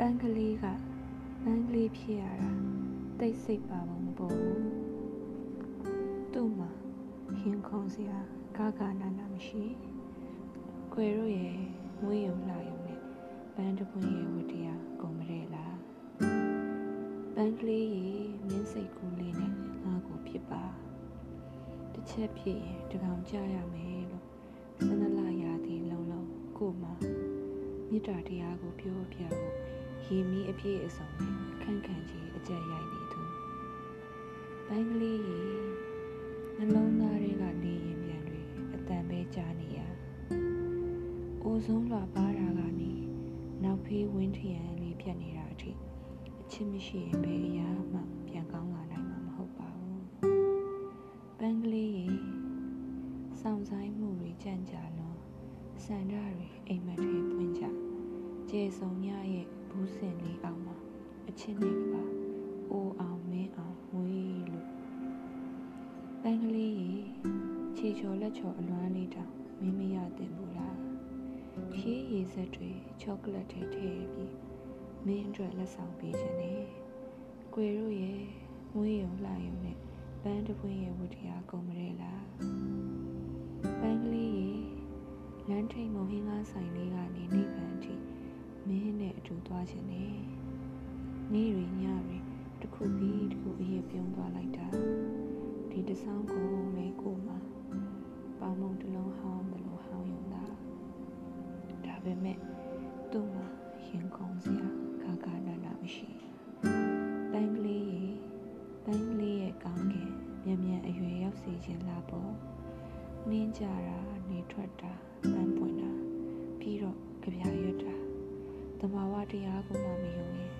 ပန်းကလေးကပန်းကလေးဖြစ်ရတာတိတ်စိတ်ပါပုံမပေါ်ဘူးသူ့မှာရင်ခုန်စရာဂါဂါနာနာမရှိကွယ်ရို့ရဲ့မွေးရုံလာရုံနဲ့ပန်းတပွင့်ရဲ့ဝတ္တရားကုန်မရဲလားပန်းကလေးရေမင်းစိတ်ကူးလေးနဲ့ငါ့ကိုဖြစ်ပါတစ်ချက်ဖြစ်ရင်တကောင်ကြရမယ်လို့စနလာရာသီလုံးလုံးကိုမှမေတ္တာတရားကိုပြောပြဖို့ ရေမီးအပြည့်အစုံနဲ့ခန့်ခန့်ကြီးအကြက်ရိုက်နေသူပန်းကလေးရေနှလုံးသားတွေကနေရင်ပြန်တွေအတန်ပဲကြားနေရအိုဆုံးလွာပါတာကနေနောက်ဖေးဝင်းထရန်လေးဖြတ်နေတာအထိအချစ်မရှိရင်ဘယ်အရာမှပြန်ကောင်းလာနိုင်မှာမဟုတ်ပါဘူးပန်းကလေးရေစောင့်ဆိုင်မှုတွေကြံ့ကြာလွန်စန္ဒတွေအိမ်မက်တွေပွင့်ကြကျေစုံညရဲ့ ဘူးစင်လေးအောင်မှာအချစ်နဲ့ကပါအိုအောင်မင်းအောင်ဝေးလို့ပန်းကလေးရေခြေချော်လက်ချော်အလွမ်းလေးတောင်မင်းမရတင်ဘူးလားခီးရည်စက်တွေချောကလက်တွေထည့်ပြီးမင်းအတွက်လက်ဆောင်ပေးခြင်းနဲ့ကွယ်တို့ရဲ့မွေးရုံလှရုံနဲ့ပန်းတပွင့်ရဲ့ဝတ္တရားကုန်မရဲလားပန်းကလေးရေလမ်းထိပ်မုံဟင်းကားဆိုင်လေးကနေနိဗ္ဗာန်အထိ မင်းနဲ့အတူသွားခြင်းနဲ့နေ့ရီညရီတစ်ခုပြီးတစ်ခုအရေးပြုံးသွားလိုက်တာဒီတဆောင်းကိုလေကိုမှာပေါမုံတစ်လုံးဟောင်းတယ်လို့ဟောင်းယုံတာဒါပေမဲ့သူ့မှာရင်ခုန်စရာကာကာနာနာမရှိပန်းကလေးရေပန်းကလေးရဲ့ကောင်းကင်မြန်မြန်အရွယ်ရောက်စေခြင်းလားပေါ့နင်းကြတာနေထွက်တာပန်းပွင့်တာပြီးတော့ကြပြရွတ်တာတ ဘာဝတရားကိုမှမယုံရင်